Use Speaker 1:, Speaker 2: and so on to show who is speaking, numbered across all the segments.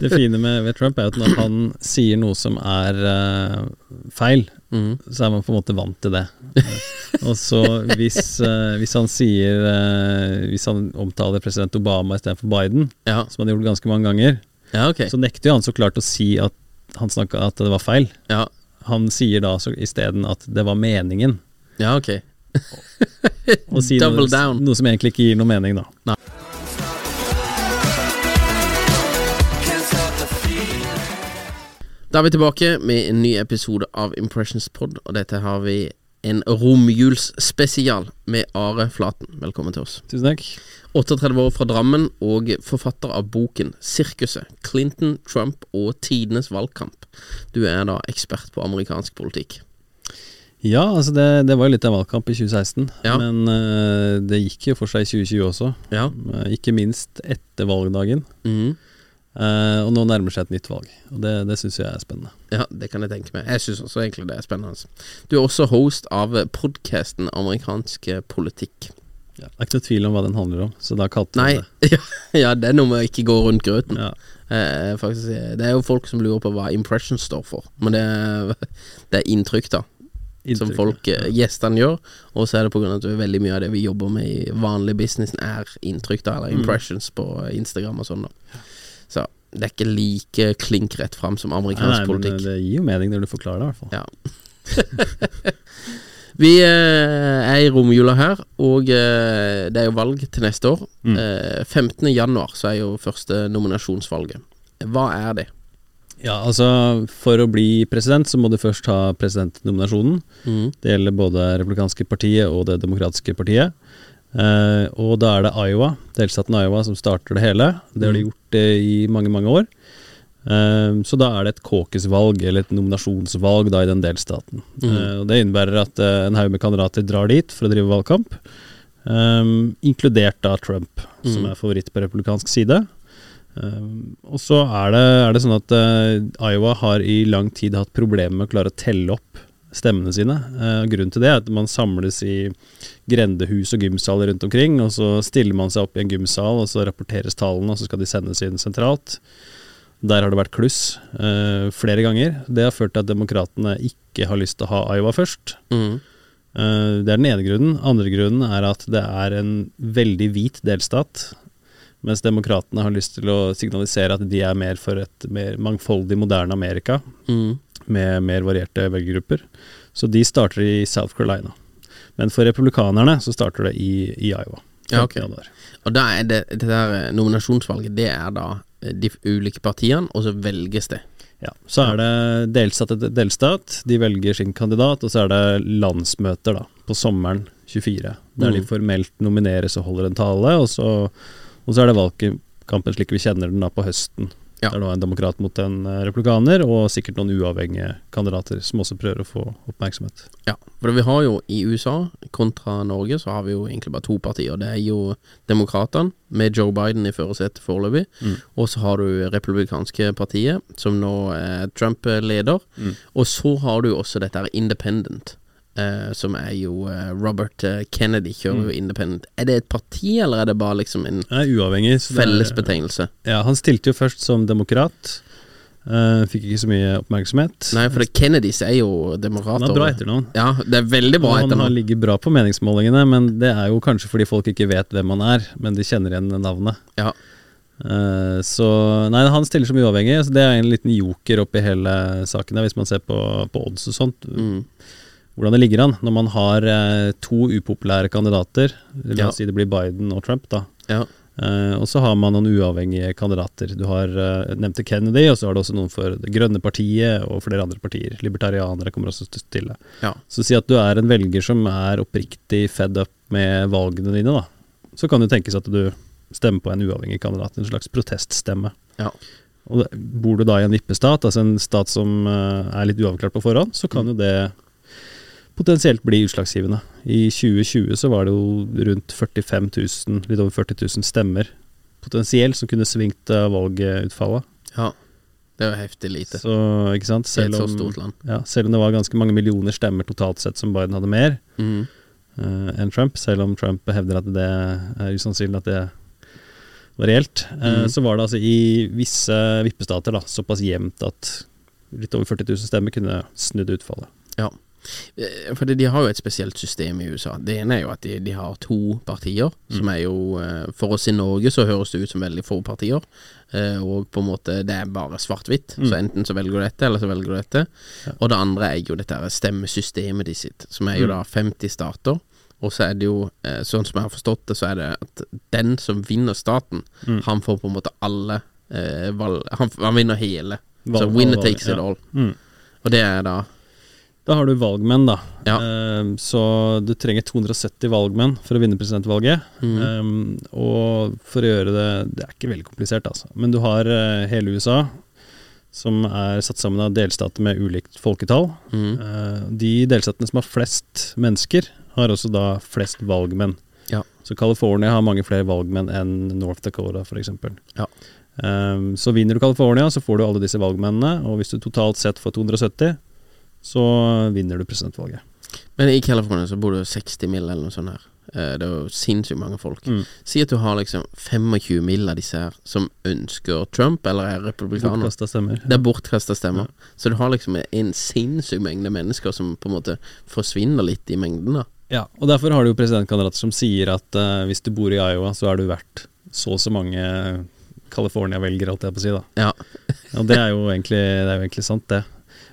Speaker 1: Det fine med, ved Trump er at når han sier noe som er uh, feil,
Speaker 2: mm.
Speaker 1: så er man på en måte vant til det. og så hvis, uh, hvis han sier uh, Hvis han omtaler president Obama istedenfor Biden,
Speaker 2: Ja,
Speaker 1: som han har gjort ganske mange ganger,
Speaker 2: ja okay.
Speaker 1: så nekter jo han så klart å si at han snakka at det var feil.
Speaker 2: Ja,
Speaker 1: Han sier da isteden at det var meningen.
Speaker 2: ja ok.
Speaker 1: Og si noe, noe som egentlig ikke gir noe mening, da.
Speaker 2: Da er vi tilbake med en ny episode av Impressions Pod, og dette har vi en romjulsspesial med Are Flaten. Velkommen til oss.
Speaker 1: Tusen takk.
Speaker 2: 38 år fra Drammen og forfatter av boken 'Sirkuset Clinton, Trump og tidenes valgkamp'. Du er da ekspert på amerikansk politikk.
Speaker 1: Ja, altså det, det var jo litt av valgkamp i 2016,
Speaker 2: Ja.
Speaker 1: men uh, det gikk jo for seg i 2020 også.
Speaker 2: Ja.
Speaker 1: Uh, ikke minst etter valgdagen.
Speaker 2: Mhm.
Speaker 1: Eh, og nå nærmer seg et nytt valg, og det, det syns jeg er spennende.
Speaker 2: Ja, det kan jeg tenke meg. Jeg syns også egentlig det er spennende. Du er også host av podkasten Amerikansk politikk.
Speaker 1: Ja. Det er ikke noe tvil om hva den handler om, så da kalte jeg det.
Speaker 2: ja, det er noe med å ikke gå rundt grøten.
Speaker 1: Ja.
Speaker 2: Eh, faktisk, det er jo folk som lurer på hva impression står for, men det er, det er inntrykk, da. som folk,
Speaker 1: ja.
Speaker 2: eh, gjestene gjør. Og så er det av at veldig mye av det vi jobber med i vanlig business, er inntrykk, da, eller
Speaker 1: Mm.
Speaker 2: impressions på Instagram og sånn, da. Så det er ikke like klink rett fram som
Speaker 1: Nei,
Speaker 2: amerikansk
Speaker 1: nei, men
Speaker 2: politikk.
Speaker 1: det gir jo mening når du forklarer det, i hvert fall.
Speaker 2: Ja. Vi eh, er i romjula her, og eh, det er jo valg til neste år.
Speaker 1: Mm.
Speaker 2: Eh, 15. januar så er jo første nominasjonsvalget. Hva er det?
Speaker 1: Ja, altså For å bli president så må du først ha presidentnominasjonen.
Speaker 2: Mm.
Speaker 1: Det gjelder både Republikanske partiet og Det demokratiske partiet. Eh, og da er det Iowa, delstaten Iowa, som starter det hele. Det har de
Speaker 2: Mm.
Speaker 1: gjort uh, i mange, mange år. Uh, så da er det et caucus-valg, eller et nominasjonsvalg, da i den delstaten.
Speaker 2: Mm.
Speaker 1: Og Det innebærer at en haug med kandidater drar dit for å drive valgkamp. Um, inkludert da Trump, som
Speaker 2: Mm.
Speaker 1: er favoritt på republikansk side. Um, og så er det, er det sånn at Iowa har i lang tid hatt problemer med å klare å telle opp stemmene sine. Eh, grunnen til det er at man samles i grendehus og gymsaler rundt omkring, og så stiller man seg opp i en gymsal, og så rapporteres tallene, og så skal de sendes inn sentralt. Der har det vært kluss eh, flere ganger. Det har ført til at demokratene ikke har lyst til å ha Iowa først.
Speaker 2: Mm.
Speaker 1: Eh, Det er den ene grunnen. Andre grunnen er at det er en veldig hvit delstat. Mens demokratene har lyst til å signalisere at de er mer for et mer mangfoldig, moderne Amerika.
Speaker 2: Mm.
Speaker 1: Med mer varierte velgergrupper. Så de starter i South Carolina. Men for republikanerne så starter det i, i Iowa.
Speaker 2: Ja, ok. Og da er det det der eh, nominasjonsvalget, det er da eh, de ulike partiene, og så velges det.
Speaker 1: Ja, så er det delstat etter delstat. De velger sin kandidat, og så er det landsmøter da, på sommeren 24. Der de
Speaker 2: Mm.
Speaker 1: formelt nomineres og holder en tale, og så, og så er det valgkampen slik vi kjenner den da på høsten.
Speaker 2: Ja.
Speaker 1: Det er var en demokrat mot en replikaner, republikaner, og sikkert noen uavhengige kandidater som også prøver å få oppmerksomhet.
Speaker 2: Ja, for vi har jo i USA kontra Norge, så har vi jo egentlig bare to partier. Det er jo Demokratene, med Joe Biden i førersetet foreløpig.
Speaker 1: Mm.
Speaker 2: Og så har du Republikanske partiet, som nå er Trump leder.
Speaker 1: Mm.
Speaker 2: Og så har du også dette her Independent. Eh, som er jo uh, Robert eh, Kennedy, kjører jo Independent. Er det et parti, eller er det bare liksom en
Speaker 1: uavhengig.
Speaker 2: fellesbetegnelse?
Speaker 1: Ja, han stilte jo først som demokrat. Uh, fikk ikke så mye oppmerksomhet.
Speaker 2: Nei, for det Kennedys er jo
Speaker 1: han
Speaker 2: er
Speaker 1: har bra etternavn.
Speaker 2: Ja, det er veldig bra
Speaker 1: etternavn. han ligger bra på meningsmålingene, men det er jo kanskje fordi folk ikke vet hvem han er, men de kjenner igjen navnet.
Speaker 2: Ja.
Speaker 1: Uh, så Nei, han stiller som uavhengig, så det er en liten joker oppi hele saken, der, hvis man ser på, på odds og sånt.
Speaker 2: Mm.
Speaker 1: Hvordan det ligger an når man har eh, to upopulære kandidater. La
Speaker 2: Ja.
Speaker 1: si det blir Biden og Trump, da.
Speaker 2: Ja.
Speaker 1: Eh, og så har man noen uavhengige kandidater. Du har eh, nevnte Kennedy, og så har du også noen for Det grønne partiet og flere andre partier. Libertarianere kommer også til stille.
Speaker 2: Ja.
Speaker 1: Så si at du er en velger som er oppriktig fed up med valgene dine, da. Så kan det tenkes at du stemmer på en uavhengig kandidat, en slags proteststemme.
Speaker 2: Ja.
Speaker 1: Og Bor du da i en vippestat, altså en stat som eh, er litt uavklart på forhånd, så kan jo det potensielt bli utslagsgivende. I 2020 så var det jo rundt 45 000, litt over 40 000 stemmer potensielt som kunne svingt eh, valgutfallet.
Speaker 2: ja. Det er jo heftig lite.
Speaker 1: Så, ikke sant? Selv om, ja, selv om det var ganske mange millioner stemmer totalt sett som Biden hadde mer
Speaker 2: mm.
Speaker 1: uh, enn Trump, selv om Trump hevder at det er usannsynlig at det var reelt, uh,
Speaker 2: mm.
Speaker 1: så var det altså i visse vippestater da, såpass jevnt at litt over 40 000 stemmer kunne snudd utfallet.
Speaker 2: Ja. Eh, For de har jo et spesielt system i USA. Det ene er jo at de, de har to partier, som er jo eh, For oss i Norge så høres det ut som veldig få partier. eh, Og på en måte det er bare svart-hvitt. Så enten så velger du dette, eller så velger du dette. Og det andre er jo dette stemmesystemet de sitt, som er jo da 50 stater. Og så er det jo, sånn som jeg har forstått det, så er det at den som vinner staten, han får på en måte alle eh, valg Han, han vinner hele.
Speaker 1: Valg-
Speaker 2: så winner takes it all.
Speaker 1: Mm.
Speaker 2: Og det er da
Speaker 1: Da har du valgmenn, da.
Speaker 2: Ja.
Speaker 1: Um, så du trenger 270 valgmenn for å vinne presidentvalget.
Speaker 2: Mm.
Speaker 1: Um, og for å gjøre det Det er ikke veldig komplisert, altså. Men du har uh, hele USA, som er satt sammen av delstater med ulikt folketall.
Speaker 2: Mm.
Speaker 1: Uh, de delstatene som har flest mennesker, har også da flest valgmenn.
Speaker 2: Ja.
Speaker 1: Så California har mange flere valgmenn enn North Dakota, f.eks.
Speaker 2: Ja.
Speaker 1: Um, så vinner du California, så får du alle disse valgmennene, og hvis du totalt sett får 270, så vinner du presidentvalget.
Speaker 2: Men i California så bor det 60 mil eller noe sånt her. Eh, Det er jo sinnssykt mange folk.
Speaker 1: Mm.
Speaker 2: Si at du har liksom 25 mill. av disse her som ønsker Trump, eller er republikaner.
Speaker 1: Bortkasta stemmer.
Speaker 2: Det er bortkasta stemmer. Så du har liksom en sinnssyk mengde mennesker som på en måte forsvinner litt i mengden, da.
Speaker 1: Ja, og derfor har du jo presidentkandidater som sier at uh, hvis du bor i Iowa, så er du verdt så og så mange California-velgere, holdt jeg på å si, da.
Speaker 2: Ja.
Speaker 1: Og det er jo egentlig, det er jo egentlig sant, det.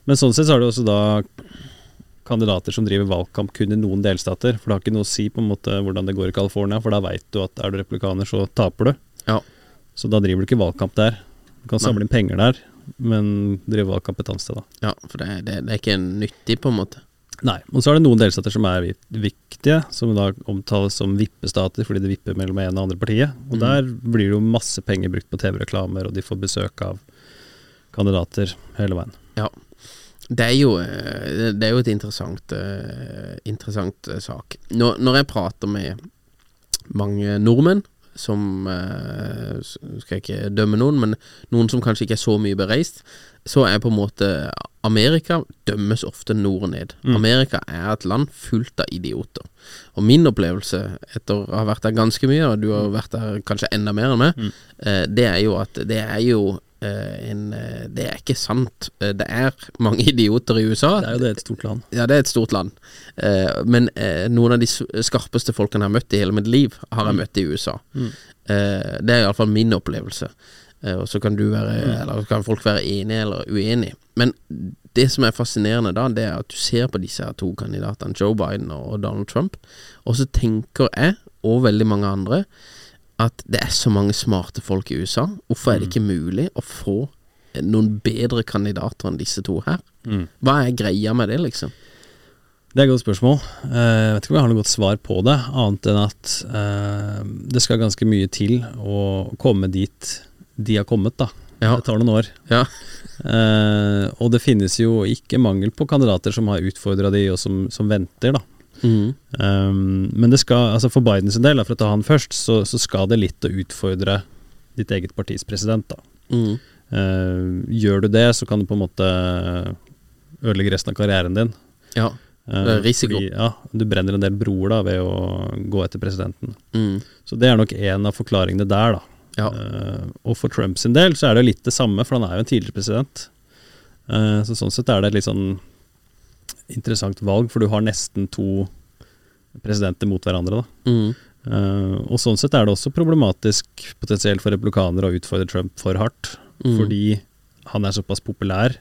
Speaker 1: Men sånn sett så har du også da kandidater som driver valgkamp kun i noen delstater. For det har ikke noe å si på en måte hvordan det går i California, for da veit du at er du republikaner, så taper du.
Speaker 2: Ja.
Speaker 1: Så da driver du ikke valgkamp der. Du kan samle inn penger der, men drive valgkamp et annet sted, da.
Speaker 2: ja for det, det, det er ikke nyttig, på en måte.
Speaker 1: Nei. Og så er det noen delstater som er viktige, som da omtales som vippestater fordi det vipper mellom ene og andre partiet. Og
Speaker 2: Mm.
Speaker 1: der blir det jo masse penger brukt på TV-reklamer, og de får besøk av kandidater hele veien.
Speaker 2: Ja. Det er jo, eh, det er jo et interessant, eh, interessant eh, sak. Når, når jeg prater med mange nordmenn, som Skal jeg ikke dømme noen, men noen som kanskje ikke er så mye bereist, så er på en måte Amerika dømmes ofte nord og ned.
Speaker 1: Mm.
Speaker 2: Amerika er et land fullt av idioter. Og min opplevelse, etter å ha vært der ganske mye, og du har vært der kanskje enda mer enn meg,
Speaker 1: Mm.
Speaker 2: det er jo at det er jo en eh, Det er ikke sant. Eh, Det er mange idioter i USA.
Speaker 1: Det er jo det et stort land.
Speaker 2: Ja, det er et stort land. Eh, men eh, noen av de skarpeste folkene jeg har møtt i hele mitt liv, har jeg møtt i USA.
Speaker 1: Mm.
Speaker 2: Eh, det er iallfall min opplevelse. Eh, og så kan du være Eller så kan folk være enige eller uenige. Men det som er fascinerende da, det er at du ser på disse her to kandidatene, Joe Biden og Donald Trump, og så tenker jeg, og veldig mange andre, at det er så mange smarte folk i USA. Hvorfor er det ikke mulig å få noen bedre kandidater enn disse to her?
Speaker 1: Mm.
Speaker 2: Hva er greia med det, liksom?
Speaker 1: Det er et godt spørsmål. Eh, Jeg vet ikke om jeg har noe godt svar på det, annet enn at eh, det skal ganske mye til å komme dit de har kommet, da.
Speaker 2: Ja.
Speaker 1: Det tar noen år.
Speaker 2: Ja.
Speaker 1: Eh, og det finnes jo ikke mangel på kandidater som har utfordra de, og som, som venter, da.
Speaker 2: Mm.
Speaker 1: Um, men det skal, altså for Bidens del, for å ta han først, så, så skal det litt å utfordre ditt eget partis president. da.
Speaker 2: Mm.
Speaker 1: Uh, gjør du det, så kan du på en måte ødelegge resten av karrieren din.
Speaker 2: Ja.
Speaker 1: Eh,
Speaker 2: Det er risiko.
Speaker 1: Fordi, ja, du brenner en del broer da ved å gå etter presidenten.
Speaker 2: Mm.
Speaker 1: Så det er nok en av forklaringene der, da.
Speaker 2: Ja.
Speaker 1: Uh, og for Trump sin del så er det litt det samme, for han er jo en tidligere president. Uh, så sånn sett er det litt sånn interessant valg, for du har nesten to presidenter mot hverandre, da.
Speaker 2: Mm.
Speaker 1: Uh, og sånn sett er det også problematisk potensielt for republikanere å utfordre Trump for hardt,
Speaker 2: Mm.
Speaker 1: fordi han er såpass populær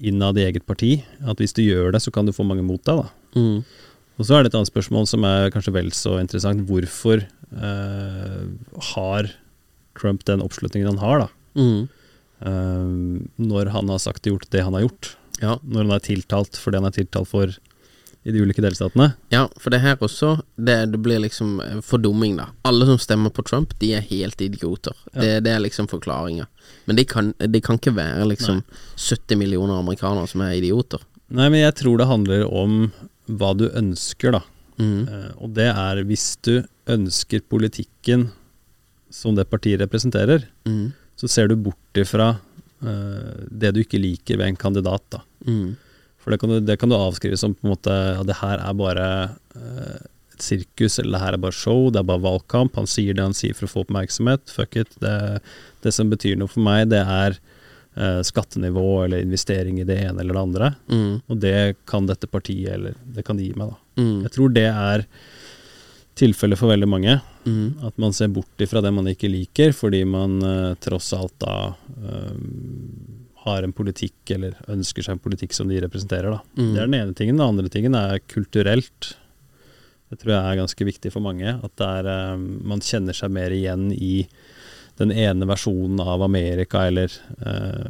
Speaker 1: innad i eget parti at hvis du gjør det, så kan du få mange mot deg, da.
Speaker 2: Mm.
Speaker 1: Og så er det et annet spørsmål som er kanskje vel så interessant. Hvorfor uh, har Trump den oppslutningen han har, da?
Speaker 2: Mm.
Speaker 1: Eh, når han har sagt og gjort det han har gjort.
Speaker 2: Ja.
Speaker 1: Når han er tiltalt for det han er tiltalt for i de ulike delstatene.
Speaker 2: Ja, for det her også Det, det blir liksom eh, fordumming, da. Alle som stemmer på Trump, de er helt idioter. Det, det er liksom forklaringa. Men det kan, de kan ikke være liksom 70 millioner amerikanere som er idioter.
Speaker 1: Nei, men jeg tror det handler om hva du ønsker, da.
Speaker 2: Mm.
Speaker 1: Eh, og det er hvis du ønsker politikken som det partiet representerer,
Speaker 2: Mm.
Speaker 1: så ser du bort ifra det du ikke liker ved en kandidat, da.
Speaker 2: Mm.
Speaker 1: For det kan, du, det kan du avskrive som på en måte at det her er bare eh, et sirkus, eller det her er bare show, det er bare valgkamp. Han sier det han sier for å få oppmerksomhet. Fuck it. Det, det som betyr noe for meg, det er eh, skattenivå eller investering i det ene eller det andre.
Speaker 2: Mm.
Speaker 1: Og det kan dette partiet, eller det kan de gi meg, da.
Speaker 2: Mm.
Speaker 1: Jeg tror det er tilfellet for veldig mange.
Speaker 2: Mm.
Speaker 1: At man ser bort ifra det man ikke liker, fordi man eh, tross alt da eh, har en politikk, eller ønsker seg en politikk som de representerer.
Speaker 2: Mm.
Speaker 1: Det er den ene tingen. Den andre tingen er kulturelt. Det tror jeg er ganske viktig for mange. At det er, eh, man kjenner seg mer igjen i den ene versjonen av Amerika, eller eh,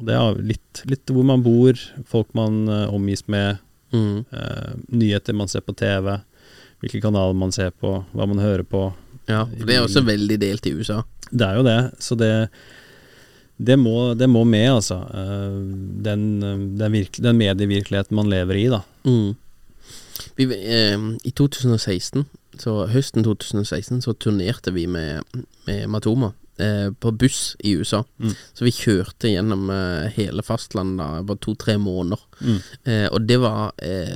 Speaker 1: Det er litt, litt hvor man bor, folk man eh, omgis med,
Speaker 2: Mm.
Speaker 1: eh, nyheter man ser på TV, hvilke kanaler man ser på, hva man hører på.
Speaker 2: Ja, for det er også veldig delt i USA.
Speaker 1: Det er jo det, så det det må, det må med, altså. Eh, Den, den, virke, den medievirkeligheten man lever i, da.
Speaker 2: Mm. Vi, eh, I 2016, så høsten 2016, så turnerte vi med, med Matoma eh, på buss i USA.
Speaker 1: Mm.
Speaker 2: Så vi kjørte gjennom eh, hele fastlandet på to-tre måneder.
Speaker 1: Mm.
Speaker 2: Eh, og det var,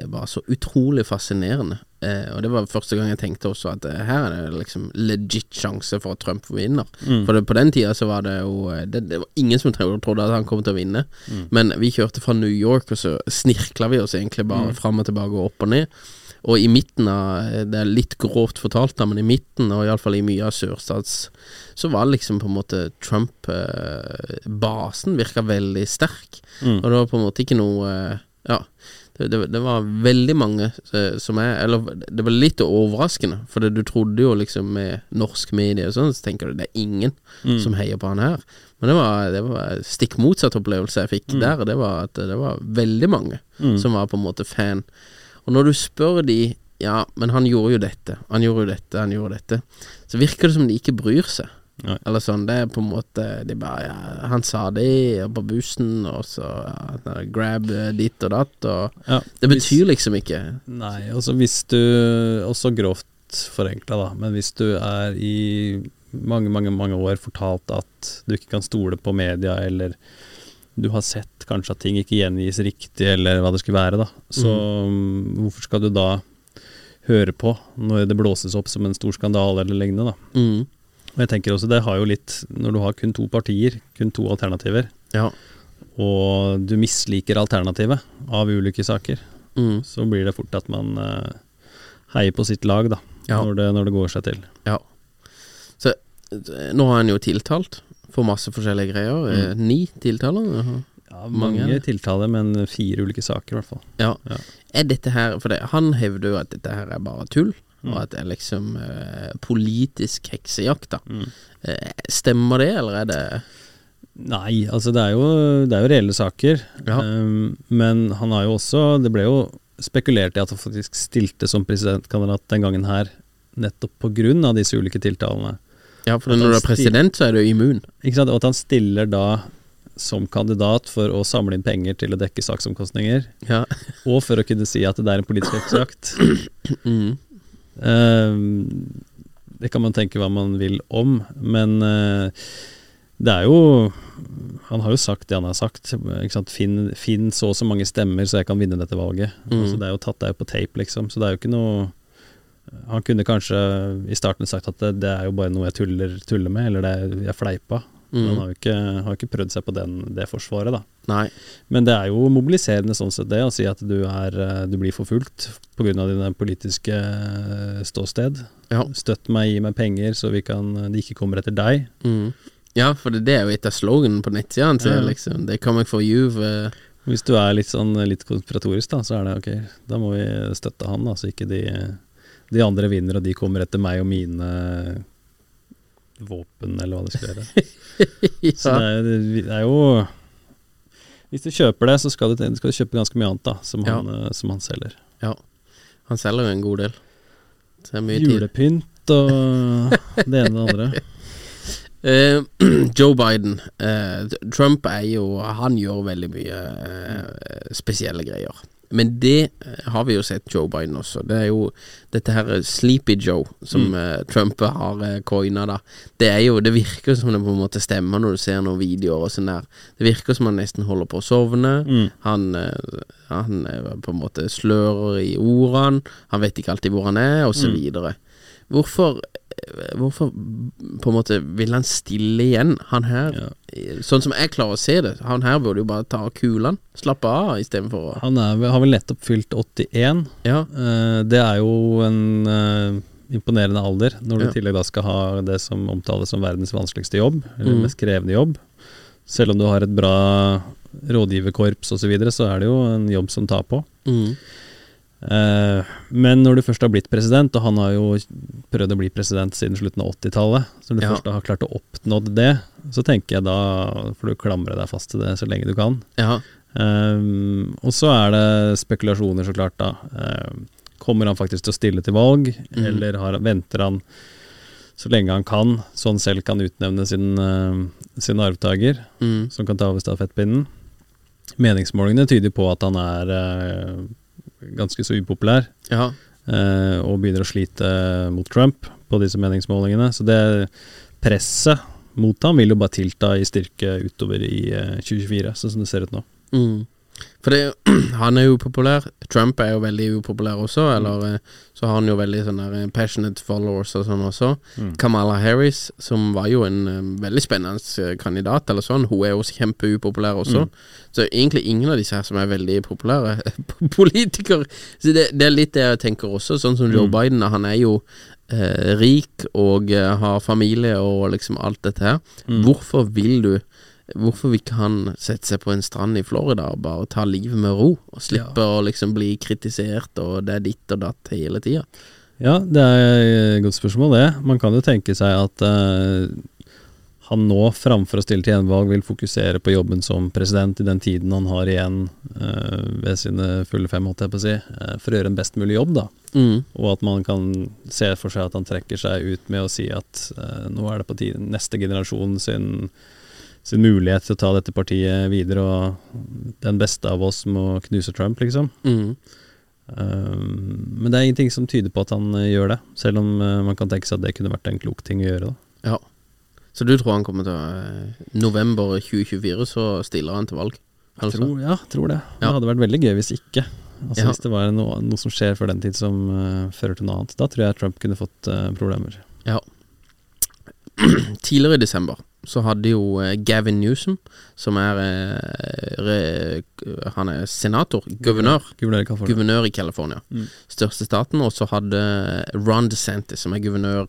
Speaker 2: var så utrolig fascinerende. Eh, og det var første gang jeg tenkte også at eh, her er det liksom legit sjanse for at Trump vinner.
Speaker 1: Mm.
Speaker 2: For det, på den tida så var det jo eh, det, det var ingen som trodde, at han kom til å vinne.
Speaker 1: Mm.
Speaker 2: Men vi kjørte fra New York, og så snirkla vi oss egentlig bare
Speaker 1: Mm.
Speaker 2: fram og tilbake og opp og ned. Og i midten av Det er litt grovt fortalt, da, men i midten, og iallfall i mye av sørstats, så var liksom på en måte Trump-basen virka veldig sterk.
Speaker 1: Mm.
Speaker 2: Og det var på en måte ikke noe eh, Ja. Det, det, det var veldig mange eh, som er Eller det var litt overraskende, for det, du trodde jo liksom med norsk medie og sånn, så tenker du det er ingen
Speaker 1: Mm.
Speaker 2: som heier på han her. Men det var, det var stikk motsatt opplevelse jeg fikk
Speaker 1: Mm.
Speaker 2: der. Det var at det var veldig mange
Speaker 1: Mm.
Speaker 2: som var på en måte fan. Og når du spør de Ja, men han gjorde jo dette, han gjorde jo dette, han gjorde dette, så virker det som de ikke bryr seg.
Speaker 1: Nei.
Speaker 2: Eller sånn, det er på en måte De bare ja, Han sa det på bussen, og så ja, grab dit ditt og datt, og
Speaker 1: Ja,
Speaker 2: Det
Speaker 1: hvis-
Speaker 2: betyr liksom ikke
Speaker 1: Nei, altså hvis du Også grovt forenkla, da. Men hvis du er i mange, mange mange år fortalt at du ikke kan stole på media, eller du har sett kanskje at ting ikke gjengis riktig, eller hva det skulle være, da. Så mm, hvorfor skal du da høre på når det blåses opp som en stor skandale eller lignende, da.
Speaker 2: mm,
Speaker 1: Og jeg tenker også det har jo litt Når du har kun to partier, kun to alternativer,
Speaker 2: Ja.
Speaker 1: og du misliker alternativet av ulike saker,
Speaker 2: Mm,
Speaker 1: så blir det fort at man uh, heier på sitt lag, da.
Speaker 2: Ja.
Speaker 1: Når, det, når det går seg til.
Speaker 2: ja. Så eh, nå har han jo tiltalt for masse forskjellige greier. Eh, Ni tiltaler?
Speaker 1: Ja,
Speaker 2: Mange,
Speaker 1: mange tiltaler, men fire ulike saker, i hvert fall.
Speaker 2: Ja.
Speaker 1: Ja.
Speaker 2: Er dette her For det, han hevder jo at dette her er bare tull,
Speaker 1: Mm.
Speaker 2: Og at det er liksom uh, politisk heksejakt, da.
Speaker 1: Mm.
Speaker 2: Uh, stemmer det, eller er det
Speaker 1: Nei, altså det er jo, det er jo reelle saker.
Speaker 2: Ja.
Speaker 1: Um, men han har jo også Det ble jo spekulert i at han faktisk stilte som presidentkandidat den gangen her, nettopp på grunn av disse ulike tiltalene.
Speaker 2: Ja, for når du er president, så er du immun.
Speaker 1: Ikke sant? Og at han stiller da som kandidat for å samle inn penger til å dekke saksomkostninger,
Speaker 2: Ja.
Speaker 1: og for å kunne si at det er en politisk heksejakt.
Speaker 2: Mm.
Speaker 1: Ehm, det kan man tenke hva man vil om, men eh, det er jo han har jo sagt det han har sagt. Finn, finn så og så mange stemmer, så jeg kan vinne dette valget.
Speaker 2: Mm.
Speaker 1: Altså, det er jo tatt det er jo på tape, liksom. Så det er jo ikke noe Han kunne kanskje i starten sagt at det, det er jo bare noe jeg tuller, tuller med, eller det er, jeg fleipa. Men han
Speaker 2: Mm.
Speaker 1: har jo ikke, har ikke prøvd seg på den, det forsvaret, da.
Speaker 2: Nei.
Speaker 1: Men det er jo mobiliserende sånn sett, det, å si at du, er, eh, du blir forfulgt pga. dine politiske eh, ståsted.
Speaker 2: Ja.
Speaker 1: Støtt meg, gi meg penger, så vi kan, de ikke kommer etter deg.
Speaker 2: Mm. Ja, for det, det er jo et av sloganene på nettsidene til
Speaker 1: Ja, ja.
Speaker 2: liksom. They coming for you. For
Speaker 1: Hvis du er litt sånn litt konspiratorisk, da, så er det ok, da må vi støtte han, da, så ikke de, de andre vinner og de kommer etter meg og mine våpen, eller hva det skal gjøre. Så det er, det er jo Hvis du kjøper det, så skal du, skal du kjøpe ganske mye annet da som,
Speaker 2: Ja.
Speaker 1: han, eh, som han selger.
Speaker 2: Han selger jo en god del.
Speaker 1: Julepynt og det ene og det andre.
Speaker 2: Uh, Joe Biden. Uh, Trump er jo Han gjør veldig mye uh, spesielle greier. Men det eh, har vi jo sett Joe Biden også. Det er jo dette her Sleepy Joe som
Speaker 1: Mm.
Speaker 2: eh, Trump har eh, coina, da. Det er jo Det virker som det på en måte stemmer når du ser noen videoer og sånn der. Det virker som han nesten holder på å sovne.
Speaker 1: Mm.
Speaker 2: Han, eh, han eh, på en måte slører i ordene. Han vet ikke alltid hvor han er, og så
Speaker 1: Mm.
Speaker 2: videre. Hvorfor eh, Hvorfor på en måte vil han stille igjen? Han her
Speaker 1: Ja.
Speaker 2: eh, Sånn som jeg klarer å se det, han her burde jo bare ta kulene. Slappe av istedenfor å
Speaker 1: Han er, har vel nettopp fylt 81.
Speaker 2: Ja.
Speaker 1: Eh, det er jo en eh, imponerende alder, når du
Speaker 2: Ja.
Speaker 1: tillegg da skal ha det som omtales som verdens vanskeligste jobb, eller
Speaker 2: Mm.
Speaker 1: mest krevende jobb. Selv om du har et bra rådgiverkorps osv., så, videre, så er det jo en jobb som tar på.
Speaker 2: Mm.
Speaker 1: Eh, men når du først har blitt president, og han har jo prøvd å bli president siden slutten av 80-tallet, så når du
Speaker 2: Ja.
Speaker 1: først har klart å oppnå det, så tenker jeg da får du klamre deg fast til det så lenge du kan.
Speaker 2: Ja.
Speaker 1: Um, og så er det spekulasjoner, så klart, da. Um, kommer han faktisk til å stille til valg,
Speaker 2: mm.
Speaker 1: eller har, venter han så lenge han kan, så han selv kan utnevne sin, uh, sin arvtaker,
Speaker 2: Mm.
Speaker 1: som kan ta over stafettpinnen? Meningsmålingene tyder på at han er uh, ganske så upopulær,
Speaker 2: Ja.
Speaker 1: Eh, og begynner å slite mot Trump på disse meningsmålingene. Så det presset mot ham vil jo bare tilta i styrke utover i uh, 2024, sånn som det ser ut nå.
Speaker 2: Mm. For det, han er jo populær. Trump er jo veldig upopulær også. Eller eh, så har han jo veldig sånne eh, passionate followers og sånn også.
Speaker 1: Mm.
Speaker 2: Kamala Harris, som var jo en um, veldig spennende kandidat, eller sånn, hun er jo også kjempeupopulær også.
Speaker 1: Mm.
Speaker 2: Så egentlig ingen av disse her som er veldig populære politikere. Så det, det er litt det jeg tenker også, sånn som Joe
Speaker 1: Mm.
Speaker 2: Biden. Han er jo eh, rik og eh, har familie og liksom alt dette her.
Speaker 1: Mm.
Speaker 2: Hvorfor vil du Hvorfor vil ikke han sette seg på en strand i Florida og bare ta livet med ro? Og slippe å liksom bli kritisert, og det er ditt og datt hele tida.
Speaker 1: Ja, det er et godt spørsmål, det. Man kan jo tenke seg at uh, han nå, framfor å stille til gjenvalg, vil fokusere på jobben som president i den tiden han har igjen uh, ved sine fulle fem, holdt jeg på å si, eh, for å gjøre en best mulig jobb, da.
Speaker 2: Mm.
Speaker 1: Og at man kan se for seg at han trekker seg ut med å si at nå er det på tide neste generasjon sin, sin mulighet til å ta dette partiet videre, og den beste av oss må knuse Trump, liksom.
Speaker 2: Mm.
Speaker 1: Um, men det er ingenting som tyder på at han eh, gjør det, selv om eh, man kan tenke seg at det kunne vært en klok ting å gjøre. Da.
Speaker 2: Ja. Så du tror han kommer til å eh, November 2024 så stiller han til valg? Altså.
Speaker 1: Tror, ja, tror det. Det hadde vært veldig gøy hvis ikke. Altså
Speaker 2: Ja.
Speaker 1: Hvis det var noe, noe som skjer før den tid som uh, fører til noe annet. Da tror jeg Trump kunne fått uh, problemer.
Speaker 2: Ja. Tidligere i desember så hadde jo eh, Gavin Newsom, som er eh, re, Han er senator, guvernør.
Speaker 1: Guvernør i California.
Speaker 2: California.
Speaker 1: Mm.
Speaker 2: Største staten. Og så hadde Ron DeSantis, som er guvernør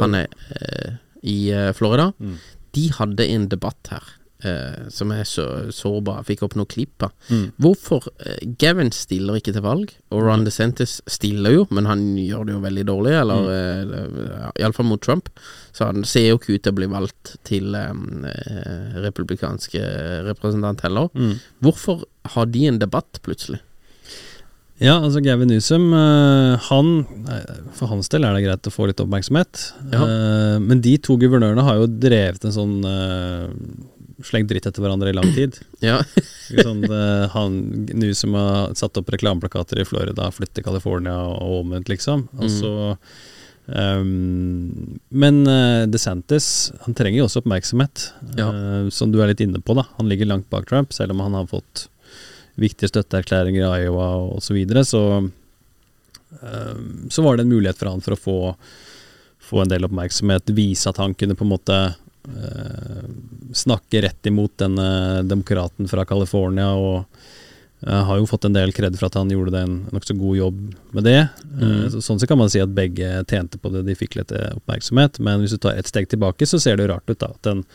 Speaker 2: Han er eh, i Florida.
Speaker 1: Mm.
Speaker 2: De hadde en debatt her eh, som er så sårbar. Fikk opp noen klipp av.
Speaker 1: Mm.
Speaker 2: Hvorfor eh, Gavin stiller ikke til valg, og Ron DeSantis stiller jo, men han gjør det jo veldig dårlig, eller
Speaker 1: Mm.
Speaker 2: eh, iallfall mot Trump. Så han ser jo ikke ut til å bli valgt til eh, eh, republikanske representant heller.
Speaker 1: Mm.
Speaker 2: Hvorfor har de en debatt plutselig?
Speaker 1: Ja, altså Gavin Newsom, eh, han For hans del er det greit å få litt oppmerksomhet.
Speaker 2: Ja.
Speaker 1: Eh, men de to guvernørene har jo drevet en sånn eh, Slengt dritt etter hverandre i lang tid.
Speaker 2: Ja.
Speaker 1: Sånn, han han som har satt opp reklameplakater i Florida, flytter til California og omvendt, liksom. Altså,
Speaker 2: Mm.
Speaker 1: Um, men uh, DeSantis han trenger jo også oppmerksomhet,
Speaker 2: Ja.
Speaker 1: uh, som du er litt inne på. da Han ligger langt bak Trump, selv om han har fått viktige støtteerklæringer i Iowa osv. Så, videre, så um, så var det en mulighet for han for å få, få en del oppmerksomhet, vise at han kunne på en måte snakke rett imot denne demokraten fra California. og uh, har jo fått en del kred for at han gjorde det en nokså god jobb med det. Mm. sånn så kan man si at begge tjente på det, de fikk litt eh, oppmerksomhet. Men hvis du tar et steg tilbake, så ser det jo rart ut da, at en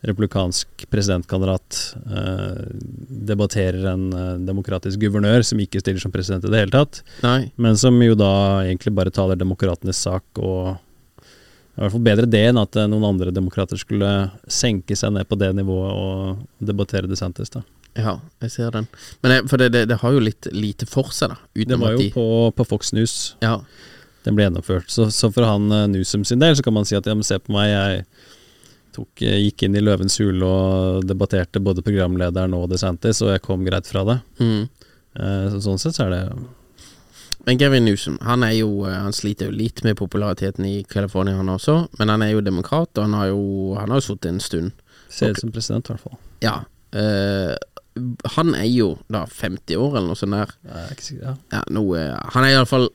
Speaker 1: republikansk presidentkandidat eh, debatterer en eh, demokratisk guvernør som ikke stiller som president i det hele tatt,
Speaker 2: Nei.
Speaker 1: men som jo da egentlig bare taler demokratenes sak og i hvert fall bedre det enn at eh, noen andre demokrater skulle senke seg ned på det nivået og debattere DeSantis. da.
Speaker 2: Ja, jeg ser den. Men det, for det, det, det har jo litt lite for seg, da.
Speaker 1: Det var jo
Speaker 2: de
Speaker 1: på, på Fox News
Speaker 2: Ja.
Speaker 1: den ble gjennomført. Så, så for han eh, Newsom sin del så kan man si at ja, men se på meg, jeg tok, eh, gikk inn i Løvens hule og debatterte både programlederen og DeSantis, og jeg kom greit fra det.
Speaker 2: Mm.
Speaker 1: Så sånn sett så er det
Speaker 2: Men Gavin Newsom, han er jo eh, Han sliter jo litt med populariteten i California, han også. Men han er jo demokrat, og han har jo Han har jo sittet en stund.
Speaker 1: Ser ut som president, i hvert fall.
Speaker 2: Ja. eh, han er jo da 50 år, eller noe sånt der.
Speaker 1: Jeg er ikke sikker, ja.
Speaker 2: Ja, noe, han er iallfall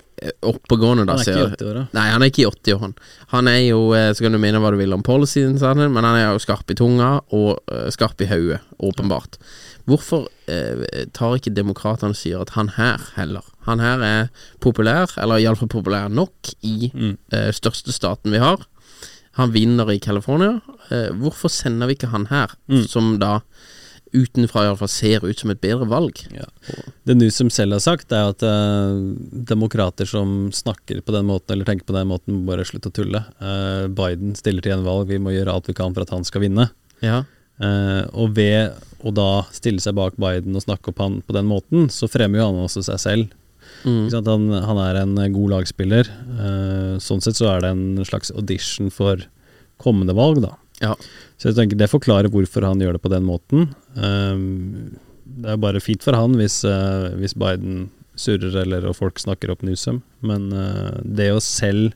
Speaker 2: oppegående, da.
Speaker 1: Han er ikke i 80 år, da.
Speaker 2: Nei, han er ikke i 80 år, Han er jo, eh, så kan du mene hva du vil om policyen, men han er jo skarp i tunga og eh, skarp i hodet, åpenbart. Hvorfor eh, tar ikke demokratene og sier at han her heller Han her er populær, eller iallfall populær nok, i
Speaker 1: Mm.
Speaker 2: eh, største staten vi har. Han vinner i California. Eh, hvorfor sender vi ikke han her,
Speaker 1: Mm.
Speaker 2: som da utenfra iallfall ser ut som et bedre valg?
Speaker 1: Ja. Det Newsom selv har sagt, er at eh, demokrater som snakker på den måten, eller tenker på den måten, må bare slutte å tulle. Eh, Biden stiller til gjenvalg, vi må gjøre alt vi kan for at han skal vinne.
Speaker 2: Ja.
Speaker 1: Eh, og ved å da stille seg bak Biden og snakke opp han på den måten, så fremmer jo han også seg selv.
Speaker 2: Mm.
Speaker 1: Han, han er en god lagspiller. Eh, sånn sett så er det en slags audition for kommende valg, da.
Speaker 2: Ja.
Speaker 1: Så jeg tenker det forklarer hvorfor han gjør det på den måten. Um, det er bare fint for han hvis, eh, hvis Biden surrer eller og folk snakker opp Newsom, men eh, det å selv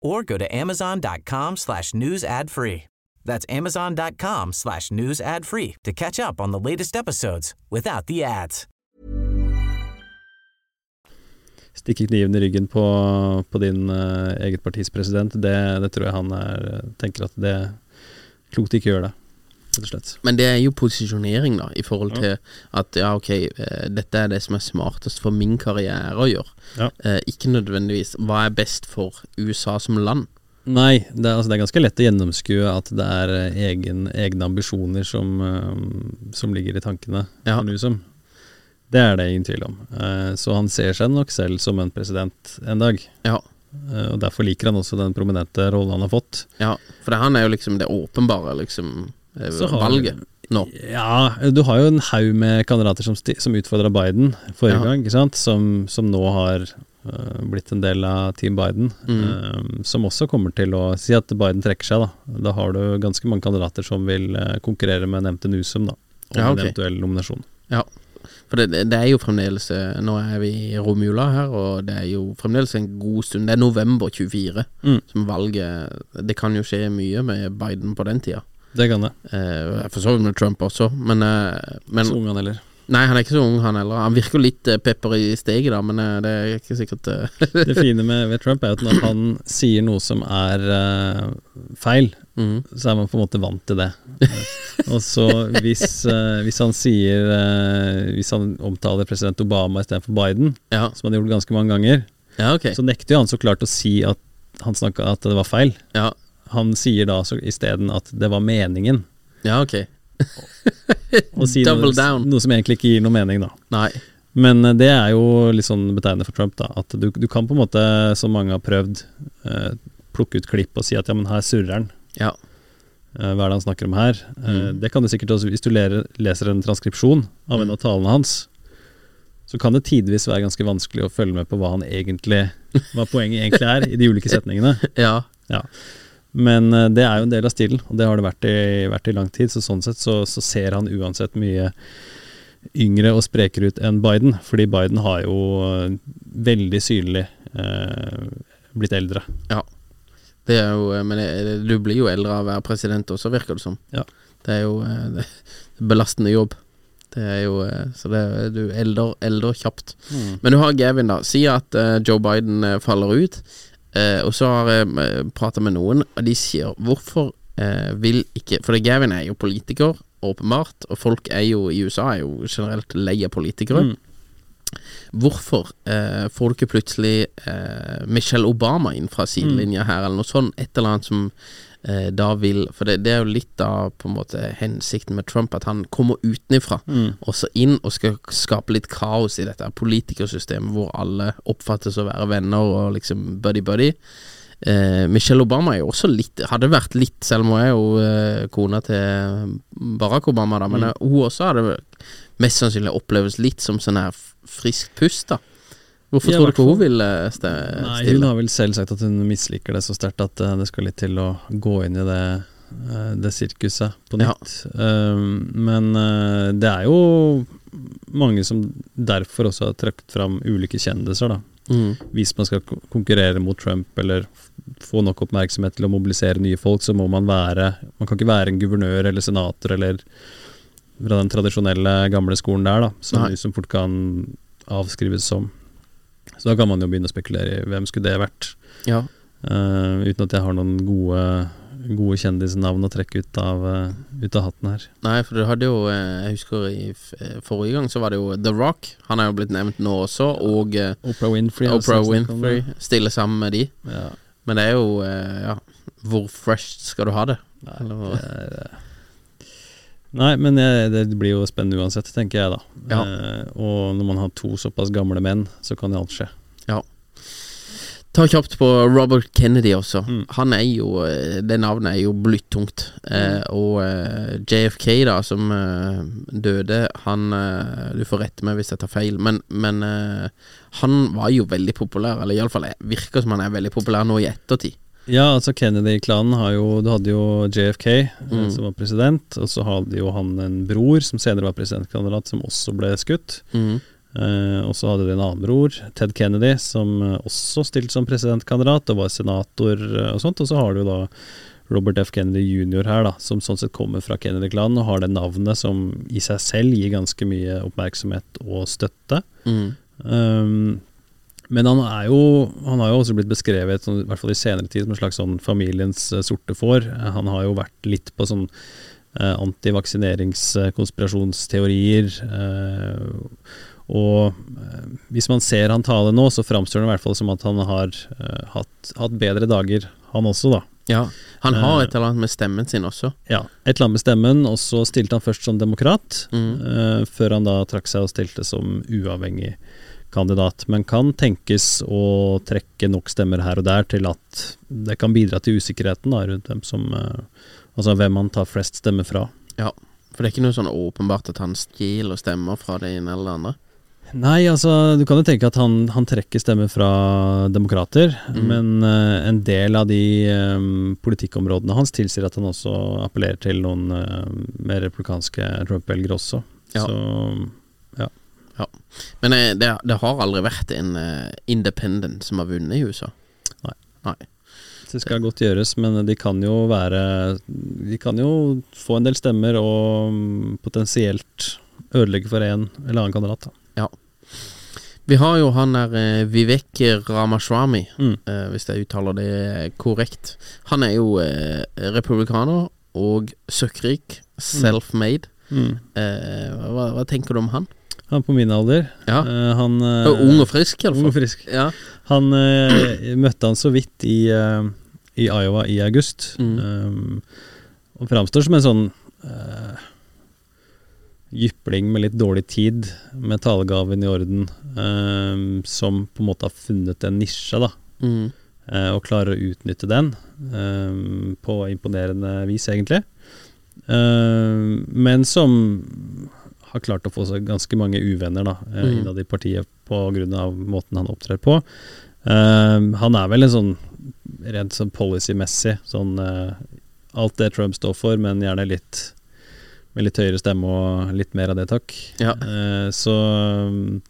Speaker 3: or go to amazon.com slash news ad free. That's amazon.com slash news ad free to catch up on the latest episodes without the ads.
Speaker 1: stikker kniven i ryggen på, på din eh, eget partis president, det, det tror jeg han er, tenker at det er klokt ikke å gjøre det, rett og slett.
Speaker 2: Men det er jo posisjonering, da, i forhold til at ja, ok, eh, dette er det som er smartest for min karriere å gjøre.
Speaker 1: Ja.
Speaker 2: Eh, ikke nødvendigvis hva er best for USA som land.
Speaker 1: Nei, det er, altså, det er ganske lett å gjennomskue at det er eh, egen, egne ambisjoner som, eh, som ligger i tankene
Speaker 2: Ja.
Speaker 1: Newsom. Det er det ingen tvil om. Eh, så han ser seg nok selv som en president en dag.
Speaker 2: Ja,
Speaker 1: og derfor liker han også den prominente rollen han har fått.
Speaker 2: ja for han er jo liksom det åpenbare liksom valget nå.
Speaker 1: Ja, du har jo en haug med kandidater som, som utfordra Biden forrige
Speaker 2: Ja.
Speaker 1: gang, ikke sant? Som, som nå har uh, blitt en del av Team Biden.
Speaker 2: Mm.
Speaker 1: Uh, som også kommer til å si at Biden trekker seg, da. Da har du ganske mange kandidater som vil uh, konkurrere med nevnte Newsom, da. Om
Speaker 2: Ja, okay.
Speaker 1: en eventuell nominasjon.
Speaker 2: Ja. For det, det er jo fremdeles eh, Nå er vi i romjula her, og det er jo fremdeles en god stund. Det er november 24
Speaker 1: Mm.
Speaker 2: som valget Det kan jo skje mye med Biden på den tida.
Speaker 1: Det kan det.
Speaker 2: Eh, for så vidt med Trump også, men, eh, men
Speaker 1: Så ung han heller.
Speaker 2: Nei, han er ikke så ung, han heller. Han virker jo litt eh, pepper i steget, da, men eh, det er ikke sikkert eh,
Speaker 1: Det fine med, ved Trump er jo at når han sier noe som er eh, feil,
Speaker 2: Mhm.
Speaker 1: så er man på en måte vant til det. Og så hvis, eh, hvis han sier eh, Hvis han omtaler president Obama istedenfor Biden,
Speaker 2: Ja,
Speaker 1: som han har gjort ganske mange ganger,
Speaker 2: ja ok.
Speaker 1: så nekter jo han så klart å si at han snakka at det var feil.
Speaker 2: Ja,
Speaker 1: Han sier da så isteden at det var meningen.
Speaker 2: ja ok.
Speaker 1: Og si
Speaker 2: Double
Speaker 1: noe,
Speaker 2: down.
Speaker 1: noe som egentlig ikke gir noe mening, da.
Speaker 2: Nei.
Speaker 1: Men eh, det er jo litt sånn betegnende for Trump, da. At du, du kan på en måte, som mange har prøvd, eh, plukke ut klipp og si at ja, men her surrer han.
Speaker 2: Ja.
Speaker 1: Eh, hva er det han snakker om her? Eh,
Speaker 2: Mm.
Speaker 1: det kan du sikkert også hvis du ler, leser en transkripsjon av en av talene hans. Så kan det tidvis være ganske vanskelig å følge med på hva han egentlig Hva poenget egentlig er i de ulike setningene.
Speaker 2: ja. Ja.
Speaker 1: Men eh, det er jo en del av stilen, og det har det vært i, vært i lang tid. Så sånn sett så, så ser han uansett mye yngre og sprekere ut enn Biden. Fordi Biden har jo eh, veldig synlig eh, blitt eldre.
Speaker 2: Det er jo Men det, du blir jo eldre av å være president også, virker det som.
Speaker 1: Ja.
Speaker 2: Det er jo eh, det er belastende jobb. Det er jo eh, Så det, du elder, elder kjapt. Men du har Gavin, da. Si at eh, Joe Biden eh, faller ut. Eh, og så har jeg uh, prata med noen, og de sier hvorfor eh, vil ikke For det Gavin er jo politiker, åpenbart, og folk er jo i USA er jo generelt lei av politikere.
Speaker 1: Mm.
Speaker 2: Hvorfor eh, får du ikke plutselig eh, Michelle Obama inn fra sidelinja her, eller noe sånt? Et eller annet som eh, da vil For det, det er jo litt av på en måte hensikten med Trump, at han kommer utenfra
Speaker 1: Mm.
Speaker 2: og så inn og skal skape litt kaos i dette politikersystemet hvor alle oppfattes å være venner og liksom buddy-buddy. Eh, Michelle Obama er jo også litt Hadde vært litt, selv om hun er jo eh, kona til Barack Obama, da, men
Speaker 1: Mm.
Speaker 2: eh, hun også hadde mest sannsynlig oppleves litt som sånn her frisk pust, da. Hvorfor tror du ikke hun vil stille?
Speaker 1: Nei, hun har vel selv sagt at hun misliker det så sterkt at eh, det skal litt til å gå inn i det, eh, det sirkuset på
Speaker 2: Ja.
Speaker 1: nytt. Um, men eh, det er jo mange som derfor også har trukket fram ulike kjendiser, da.
Speaker 2: Mm.
Speaker 1: Hvis man skal konkurrere mot Trump eller få nok oppmerksomhet til å mobilisere nye folk, så må man være Man kan ikke være en guvernør eller senator eller fra den tradisjonelle gamle skolen der, da, som, som fort kan avskrives som. Så da kan man jo begynne å spekulere i hvem skulle det vært.
Speaker 2: Ja.
Speaker 1: Uh, uten at jeg har noen gode, gode kjendisnavn å trekke ut av, uh, ut av hatten her.
Speaker 2: Nei, for du hadde jo eh, Jeg husker i forrige gang så var det jo The Rock. Han er jo blitt nevnt nå også, og uh,
Speaker 1: Oprah Winfrey.
Speaker 2: Oprah Winfrey stiller sammen med de.
Speaker 1: Ja.
Speaker 2: Men det er jo Ja, hvor fresh skal du ha det?
Speaker 1: Nei, det er, Nei, men jeg, det blir jo spennende uansett, tenker jeg da.
Speaker 2: Ja.
Speaker 1: Eh, og når man har to såpass gamle menn, så kan jo alt skje. Ja.
Speaker 2: Ta kjapt på Robert Kennedy også.
Speaker 1: Mm.
Speaker 2: Han er jo eh, Det navnet er jo blytungt. Eh, og eh, JFK, da, som eh, døde, han eh, Du får rette meg hvis jeg tar feil, men, men eh, han var jo veldig populær. Eller iallfall virker som han er veldig populær nå i ettertid.
Speaker 1: Ja, altså Kennedy-klanen har jo Du hadde jo JFK, eh,
Speaker 2: Mm.
Speaker 1: som var president, og så hadde jo han en bror som senere var presidentkandidat, som også ble skutt.
Speaker 2: Mm.
Speaker 1: Eh, og så hadde de en annen bror, Ted Kennedy, som eh, også stilte som presidentkandidat og var senator eh, og sånt. Og så har du da Robert F. Kennedy jr. her, da, som sånn sett kommer fra Kennedy-klanen og har det navnet som i seg selv gir ganske mye oppmerksomhet og støtte.
Speaker 2: Mm.
Speaker 1: Um, men han er jo Han har jo også blitt beskrevet, sånn, i hvert fall i senere tid, som en slags sånn familiens eh, sorte får. Eh, Han har jo vært litt på sånn eh, antivaksineringskonspirasjonsteorier. Eh, og eh, hvis man ser han tale nå, så framstår det i hvert fall som at han har eh, hatt, hatt bedre dager, han også, da.
Speaker 2: Ja. Han har et eller annet med stemmen sin også.
Speaker 1: Ja, Et eller annet med stemmen, og så stilte han først som demokrat,
Speaker 2: Mm.
Speaker 1: eh, før han da trakk seg og stilte som uavhengig kandidat. Men kan tenkes å trekke nok stemmer her og der til at det kan bidra til usikkerheten da, rundt hvem som eh, Altså hvem han tar flest stemmer fra.
Speaker 2: Ja. For det er ikke noe sånn åpenbart at han stjeler stemmer fra det ene eller det andre.
Speaker 1: Nei, altså du kan jo tenke at han, han trekker stemmer fra demokrater,
Speaker 2: Mm.
Speaker 1: men uh, en del av de um, politikkområdene hans tilsier at han også appellerer til noen uh, mer republikanske Trump-velgere også.
Speaker 2: Ja.
Speaker 1: Så
Speaker 2: Men eh, det, det har aldri vært en eh, independent som har vunnet i USA.
Speaker 1: Nei.
Speaker 2: Nei.
Speaker 1: Det skal godt gjøres, men de kan jo være De kan jo få en del stemmer og mm, potensielt ødelegge for en eller annen kandidat. Da.
Speaker 2: Vi har jo han der eh, Vivek Ramashwami,
Speaker 1: Mm.
Speaker 2: eh, hvis jeg uttaler det korrekt. Han er jo republikaner og søkkrik. Self-made.
Speaker 1: Mm.
Speaker 2: Eh, hva, hva tenker du om han?
Speaker 1: Han er på min alder.
Speaker 2: Ja.
Speaker 1: Eh, han eh,
Speaker 2: Og ung og frisk,
Speaker 1: ung og
Speaker 2: iallfall.
Speaker 1: frisk.
Speaker 2: Ja.
Speaker 1: Han eh, møtte han så vidt i, eh, i Iowa i august.
Speaker 2: Mm.
Speaker 1: Um, og framstår som en sånn uh, jypling med litt dårlig tid, med talegaven i orden, um, som på en måte har funnet en nisje, da.
Speaker 2: Mm.
Speaker 1: eh, og klarer å utnytte den um, på imponerende vis, egentlig. Eh, men som har klart å få seg ganske mange uvenner da, eh,
Speaker 2: Mm.
Speaker 1: innad i partiet pga. måten han opptrer på. Uh, han er vel en sånn rent sånn policy-messig sånn uh, Alt det Trump står for, men gjerne litt med litt høyere stemme og litt mer av det, takk.
Speaker 2: Ja.
Speaker 1: Uh, så um,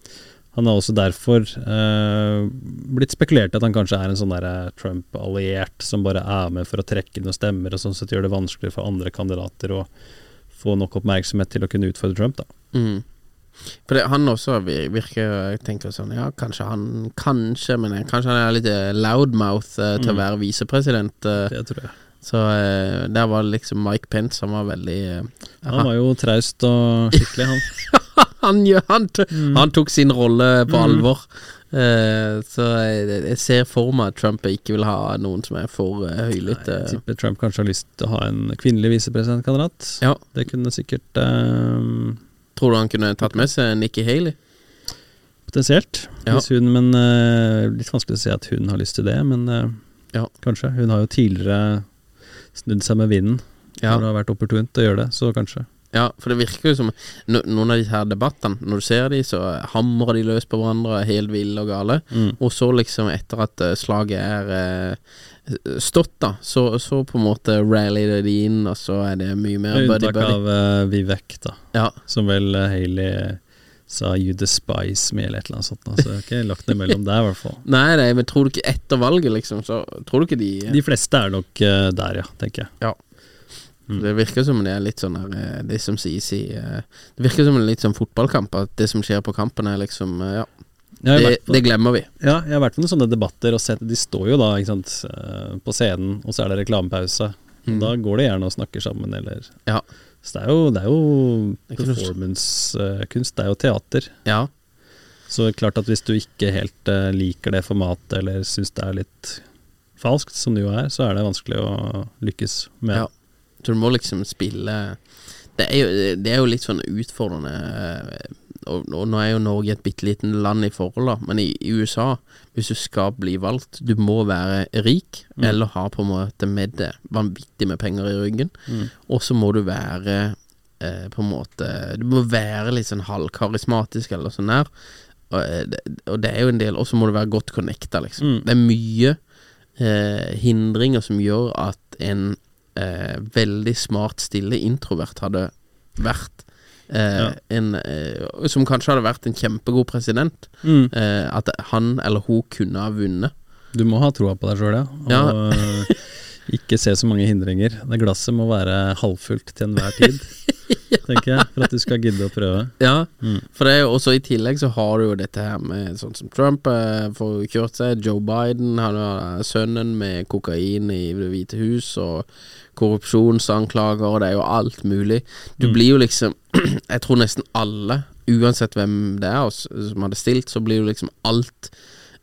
Speaker 1: han har også derfor uh, blitt spekulert at han kanskje er en sånn Trump-alliert som bare er med for å trekke noen stemmer, og sånn sett gjør det vanskeligere for andre kandidater å få nok oppmerksomhet til å kunne utfordre Trump, da.
Speaker 2: Mm. For det, han også vir- virker Jeg tenker sånn Ja, kanskje han Kanskje, men kanskje han er litt eh, loudmouth eh, til å
Speaker 1: Mm.
Speaker 2: være visepresident. eh,
Speaker 1: Det tror jeg.
Speaker 2: så eh, der var det liksom Mike Pence, han var veldig eh,
Speaker 1: Han var jo traust og skikkelig, han.
Speaker 2: han, han,
Speaker 1: Mm.
Speaker 2: han tok sin rolle på
Speaker 1: Mm.
Speaker 2: alvor. Eh, så jeg, jeg ser for meg at Trump ikke vil ha noen som er for uh, høylytte.
Speaker 1: Jeg tipper Trump kanskje har lyst til å ha en kvinnelig visepresidentkandidat.
Speaker 2: Ja.
Speaker 1: Det kunne sikkert eh,
Speaker 2: Tror du han kunne tatt med seg Nikki Haley?
Speaker 1: Potensielt.
Speaker 2: Ja.
Speaker 1: Hun, men litt vanskelig å si at hun har lyst til det, men
Speaker 2: Ja.
Speaker 1: kanskje. Hun har jo tidligere snudd seg med vinden
Speaker 2: Ja.
Speaker 1: når det har vært opportunt å gjøre det, så kanskje.
Speaker 2: Ja, for det virker jo som no, Noen av disse her debattene, når du ser de, så hamrer de løs på hverandre, er helt ville og gale.
Speaker 1: Mm.
Speaker 2: Og så liksom, etter at eh, slaget er eh, stått, da, så, så på en måte rallyer de inn, og så er det mye mer buddy-buddy.
Speaker 1: unntak
Speaker 2: buddy.
Speaker 1: av uh, Vivek, da,
Speaker 2: Ja,
Speaker 1: som vel uh, Hailey sa 'you despise me', eller et eller annet sånt. da, Så jeg har ikke lagt det mellom der, i hvert fall.
Speaker 2: Nei, nei, men tror du ikke etter valget, liksom, så tror du ikke de,
Speaker 1: De fleste er nok uh, der, ja, tenker jeg. Mm.
Speaker 2: Det virker som det er litt sånn her eh, Det som sies i eh, Det virker som en litt sånn fotballkamp, at det som skjer på kampen, er liksom eh, Ja, det,
Speaker 1: på-
Speaker 2: det glemmer vi.
Speaker 1: Ja, jeg har vært på noen sånne debatter og sett De står jo da sant, på scenen, og så er det reklamepause.
Speaker 2: Mm.
Speaker 1: Da går de gjerne og snakker sammen, eller
Speaker 2: Ja.
Speaker 1: Så det er jo, det er jo
Speaker 2: performancekunst. er.
Speaker 1: Det er jo teater.
Speaker 2: Ja.
Speaker 1: Så klart at hvis du ikke helt liker det formatet, eller syns det er litt falskt, som det jo er, så er det vanskelig å lykkes med.
Speaker 2: Ja. Så du må liksom spille Det er jo, det er jo litt sånn utfordrende eh, og, og nå er jo Norge et bitte lite land i forhold, da, men i, i USA, hvis du skal bli valgt, du må være rik,
Speaker 1: Mm.
Speaker 2: eller ha på en måte med det vanvittig med penger i ryggen,
Speaker 1: Mm.
Speaker 2: og så må du være eh, på en måte Du må være litt sånn halvkarismatisk eller sånn der, og, eh, det, og det er jo en del, og så må du være godt connecta, liksom.
Speaker 1: Mm.
Speaker 2: Det er mye eh, hindringer som gjør at en eh, veldig smart, stille introvert hadde vært eh,
Speaker 1: Ja.
Speaker 2: en eh, Som kanskje hadde vært en kjempegod president.
Speaker 1: Mm.
Speaker 2: Eh, at han eller hun kunne ha vunnet.
Speaker 1: Du må ha troa på deg sjøl, ja. Og
Speaker 2: Ja.
Speaker 1: ikke se så mange hindringer. Det glasset må være halvfullt til enhver tid, tenker jeg, for at du skal gidde å prøve.
Speaker 2: Ja,
Speaker 1: Mm.
Speaker 2: for det er jo også i tillegg så har du jo dette her med sånn som Trump eh, får kjørt seg, Joe Biden, han har sønnen med kokain i Det hvite hus, og korrupsjonsanklager, og det er jo alt mulig. Du
Speaker 1: Mm.
Speaker 2: blir jo liksom Jeg tror nesten alle, uansett hvem det er som hadde stilt, så blir jo liksom alt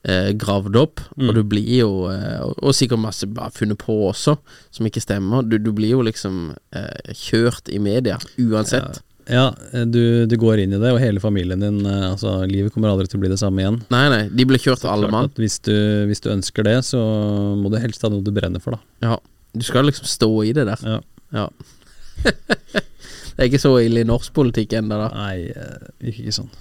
Speaker 2: eh, gravd opp,
Speaker 1: Mm.
Speaker 2: og du blir jo eh, og, sikkert masse bare funnet på også, som ikke stemmer. Du, du blir jo liksom eh, kjørt i media, uansett.
Speaker 1: Ja, du, du går inn i det, og hele familien din eh, Altså, livet kommer aldri til å bli det samme igjen.
Speaker 2: Nei, nei, de blir kjørt
Speaker 1: av
Speaker 2: alle mann.
Speaker 1: Hvis du, hvis du ønsker det, så må du helst ha noe du brenner for, da.
Speaker 2: Ja, du skal liksom stå i det der.
Speaker 1: Ja.
Speaker 2: Ja. det er ikke så ille i norsk politikk ennå, da.
Speaker 1: Nei, eh, ikke, sånn.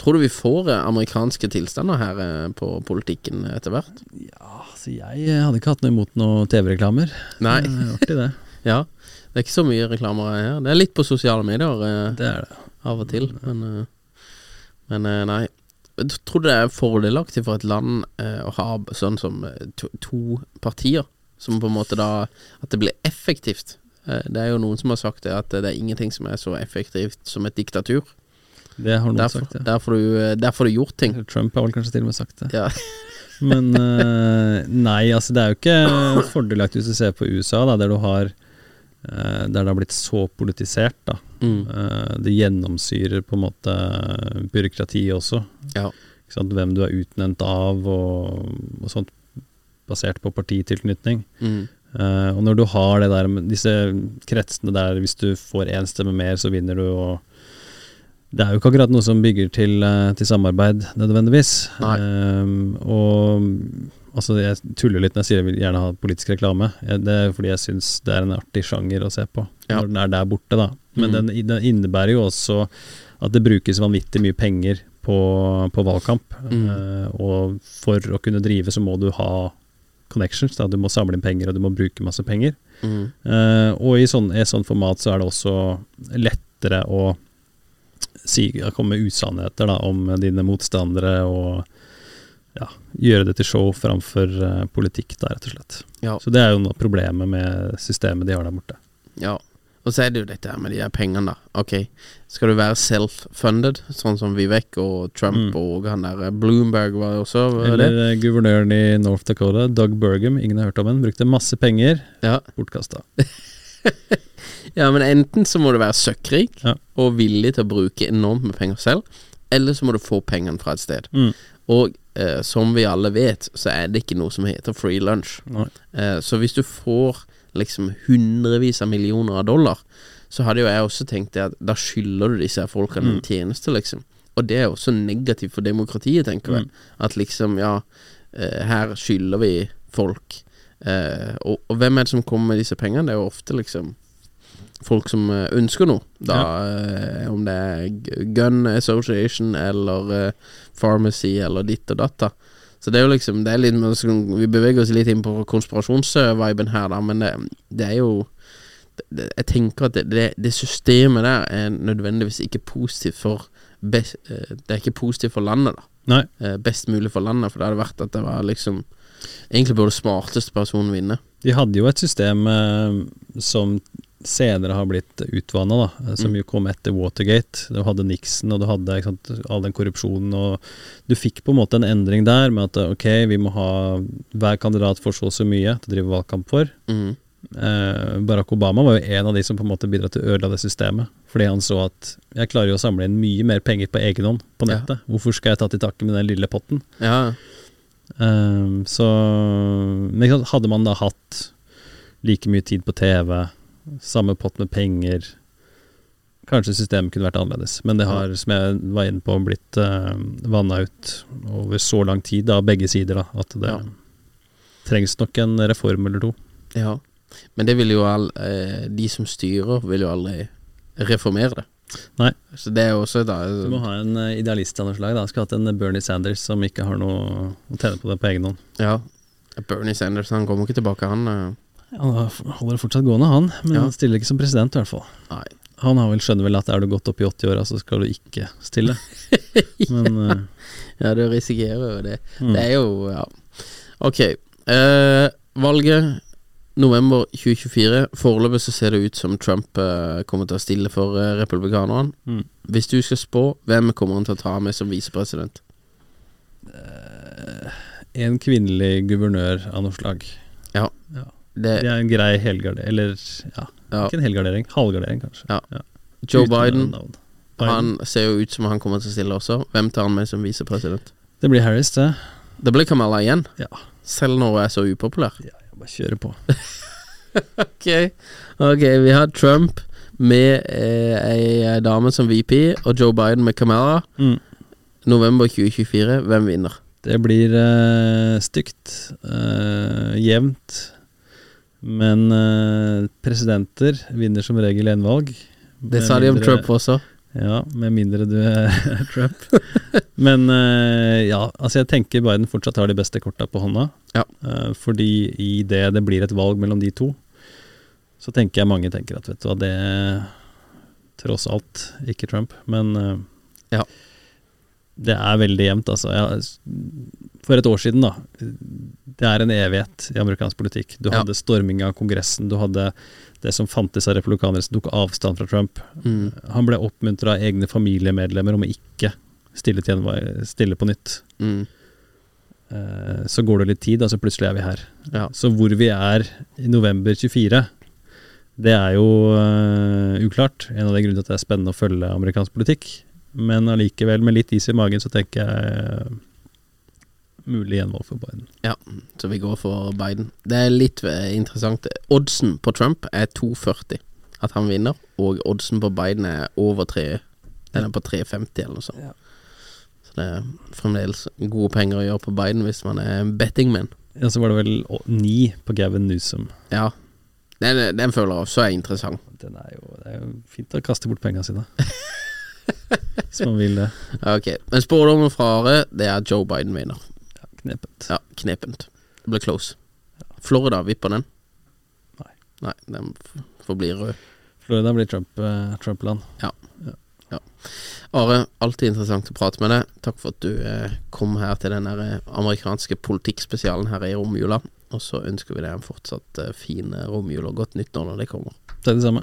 Speaker 2: Tror du vi får eh, amerikanske tilstander her eh, på politikken etter hvert?
Speaker 1: Ja, så jeg eh, hadde ikke hatt noe imot noen TV-reklamer.
Speaker 2: Nei.
Speaker 1: Artig, det.
Speaker 2: Ja. Det er ikke så mye reklamer her. Det er litt på sosiale medier eh,
Speaker 1: Det er det.
Speaker 2: av og til, men, men nei. Jeg tror det er fordelaktig for et land eh, å ha sånn som to, to partier, som på en måte da At det blir effektivt. Eh, det er jo noen som har sagt det, at det er ingenting som er så effektivt som et diktatur.
Speaker 1: Det har noen
Speaker 2: derfor,
Speaker 1: sagt, ja.
Speaker 2: der, får du, eh, der du gjort ting.
Speaker 1: Trump har vel kanskje til og med sagt det.
Speaker 2: Ja.
Speaker 1: Men eh, nei, altså det er jo ikke fordelaktig hvis du ser på USA, da, der du har eh, Der det har blitt så politisert, da.
Speaker 2: Mm.
Speaker 1: Eh, det gjennomsyrer på en måte byråkratiet også.
Speaker 2: Ja.
Speaker 1: Hvem du er utnevnt av og, og sånt, basert på partitilknytning.
Speaker 2: Mm.
Speaker 1: Uh, og når du har det der med disse kretsene der hvis du får én stemme mer, så vinner du, og det er jo ikke akkurat noe som bygger til, eh, til samarbeid, nødvendigvis. Eh, og altså, jeg tuller litt når jeg sier jeg vil gjerne ha politisk reklame. Det er fordi jeg syns det er en artig sjanger å se på,
Speaker 2: Ja.
Speaker 1: når den er der borte, da. Men
Speaker 2: mm.
Speaker 1: den, den innebærer jo også at det brukes vanvittig mye penger på, på valgkamp.
Speaker 2: Mm.
Speaker 1: Uh, og for å kunne drive, så må du ha connections. Da. Du må samle inn penger, og du må bruke masse penger.
Speaker 2: Mm.
Speaker 1: Uh, og i sånn, i sånn format så er det også lettere å si, komme med usannheter da, om dine motstandere, og ja, gjøre det til show framfor uh, politikk, da, rett og slett.
Speaker 2: Ja.
Speaker 1: Så det er jo noe problemet med systemet de har der borte.
Speaker 2: Ja. Og så er det jo dette her med de her pengene, da. Ok, skal du være self-funded, sånn som Vivek og Trump
Speaker 1: Mm.
Speaker 2: og han der eh, Bloomberg var det også var det?
Speaker 1: Eller eh, guvernøren i North Dakota, Doug Burgum, ingen har hørt om ham, brukte masse penger,
Speaker 2: Ja.
Speaker 1: bortkasta.
Speaker 2: ja, men enten så må du være søkkrik
Speaker 1: Ja.
Speaker 2: og villig til å bruke enormt med penger selv, eller så må du få pengene fra et sted.
Speaker 1: Mm.
Speaker 2: Og eh, som vi alle vet, så er det ikke noe som heter free lunch. Eh, så hvis du får liksom hundrevis av millioner av dollar, så hadde jo jeg også tenkt det at da skylder du disse folkene en tjeneste, liksom. Og det er også negativt for demokratiet, tenker jeg. At liksom, ja, eh, her skylder vi folk. Eh, og, og hvem er det som kommer med disse pengene? Det er jo ofte liksom folk som eh, ønsker noe. Da, eh, om det er Gun Association eller Pharmacy eller ditt og datt. Så det er jo liksom det er litt, Vi beveger oss litt inn på konspirasjonsviben her, da, men det, det er jo det, Jeg tenker at det, det, det systemet der er nødvendigvis ikke positivt for best, eh, Det er ikke positivt for landet, da.
Speaker 1: Nei.
Speaker 2: Eh, Best mulig for landet, for det hadde vært at det var liksom Egentlig burde smarteste personen vinne.
Speaker 1: De hadde jo et system eh, som senere har blitt utvanna, eh, som
Speaker 2: Mm.
Speaker 1: jo kom etter Watergate. Du hadde Nixon, og du hadde sant, all den korrupsjonen, og du fikk på en måte en endring der med at eh, ok, vi må ha Hver kandidat får så og så mye til å drive valgkamp for.
Speaker 2: Mm.
Speaker 1: Eh, Barack Obama var jo en av de som på en måte bidro til å ødela det systemet. Fordi han så at jeg klarer jo å samle inn mye mer penger på egen hånd på
Speaker 2: Ja.
Speaker 1: nettet. Hvorfor skal jeg ta til takke med den lille potten?
Speaker 2: Ja,
Speaker 1: Ehm, så men Hadde man da hatt like mye tid på TV, samme pott med penger Kanskje systemet kunne vært annerledes, men det har, som jeg var inne på, blitt uh, vanna ut over så lang tid av begge sider da, at det
Speaker 2: Ja.
Speaker 1: trengs nok en reform eller to.
Speaker 2: ja. Men det vil jo all, eh, de som styrer, vil jo aldri reformere det.
Speaker 1: Nei.
Speaker 2: Så det er også da
Speaker 1: Du må ha en eh, idealist av noe slag. da Skulle hatt en Bernie Sanders som ikke har noe å tjene på det på egen hånd.
Speaker 2: Ja. Bernie Sanders han kommer ikke tilbake, han.
Speaker 1: Han holder det fortsatt gående, han, men
Speaker 2: Ja.
Speaker 1: han stiller ikke som president, i hvert fall.
Speaker 2: Nei.
Speaker 1: Han har vel skjønner vel at er du gått opp i 80-åra, så skal du ikke stille. Men uh,
Speaker 2: Ja, du risikerer jo det.
Speaker 1: Mm.
Speaker 2: Det er jo Ja. Ok. Uh, valget november 2024. Foreløpig så ser det ut som Trump uh, kommer til å stille for uh, republikanerne.
Speaker 1: Mm.
Speaker 2: Hvis du skal spå, hvem kommer han til å ta med som visepresident?
Speaker 1: en kvinnelig guvernør av noe slag.
Speaker 2: Det,
Speaker 1: Det er en grei helgardering Eller ja,
Speaker 2: ja.
Speaker 1: ikke en helgardering. Halvgardering, kanskje.
Speaker 2: Ja.
Speaker 1: Ja.
Speaker 2: Joe Biden.
Speaker 1: Biden.
Speaker 2: han ser jo ut som han kommer til å stille også. Hvem tar han med som visepresident?
Speaker 1: Det blir Harris, det.
Speaker 2: Det blir Kamala igjen,
Speaker 1: Ja.
Speaker 2: selv når hun er så upopulær.
Speaker 1: ja jeg bare kjører på.
Speaker 2: Ok, ok, vi har Trump med eh, ei dame som VP, og Joe Biden med Kamala.
Speaker 1: Mm.
Speaker 2: November 2024, hvem vinner?
Speaker 1: Det blir eh, stygt. eh, jevnt. Men eh, presidenter vinner som regel gjenvalg.
Speaker 2: Det sa de om Trump også.
Speaker 1: Ja, med mindre du er Trump. Men eh, ja, altså jeg tenker Biden fortsatt har de beste korta på hånda.
Speaker 2: Ja.
Speaker 1: Eh, fordi i det det blir et valg mellom de to, så tenker jeg mange tenker at vet du hva, det Tross alt ikke Trump, men eh,
Speaker 2: Ja.
Speaker 1: Det er veldig jevnt, altså. Jeg, for et år siden, da. Det er en evighet i amerikansk politikk. Du
Speaker 2: Ja.
Speaker 1: hadde storming av Kongressen, du hadde det som fantes av republikanere som tok avstand fra Trump.
Speaker 2: Mm.
Speaker 1: Han ble oppmuntra av egne familiemedlemmer om å ikke stille, til stille på nytt.
Speaker 2: Mm.
Speaker 1: Eh, Så går det litt tid, og så plutselig er vi her.
Speaker 2: Ja.
Speaker 1: Så hvor vi er i november 24, det er jo uh, uklart. En av de grunnene til at det er spennende å følge amerikansk politikk. Men allikevel, med litt is i magen, så tenker jeg eh, mulig gjenvalg for Biden.
Speaker 2: Ja, så vi går for Biden. Det er litt eh, interessant. Oddsen på Trump er 2,40 at han vinner, og oddsen på Biden er over 3 Den er på 3,50 eller noe sånt.
Speaker 1: Ja.
Speaker 2: Så det er fremdeles gode penger å gjøre på Biden hvis man er bettingman.
Speaker 1: Ja, så var det vel 9 på Gavin Newsom.
Speaker 2: Ja. Den, den føler jeg også er interessant.
Speaker 1: Den er jo, det er jo fint å kaste bort pengene sine. Hvis man vil det.
Speaker 2: Ok, Men spådommen fra Are, det er at Joe Biden vinner.
Speaker 1: Ja, knepent.
Speaker 2: Ja, knepent. Det blir close. Florida, vipper den?
Speaker 1: Nei.
Speaker 2: Nei, den forblir rød.
Speaker 1: Florida blir Trump-land. Trump-land.
Speaker 2: Are, alltid interessant å prate med deg. Takk for at du eh, kom her til den eh, amerikanske politikkspesialen her i romjula. Og så ønsker vi deg en fortsatt eh, fin eh, romjul og godt nyttår når det kommer.
Speaker 1: Det er det samme.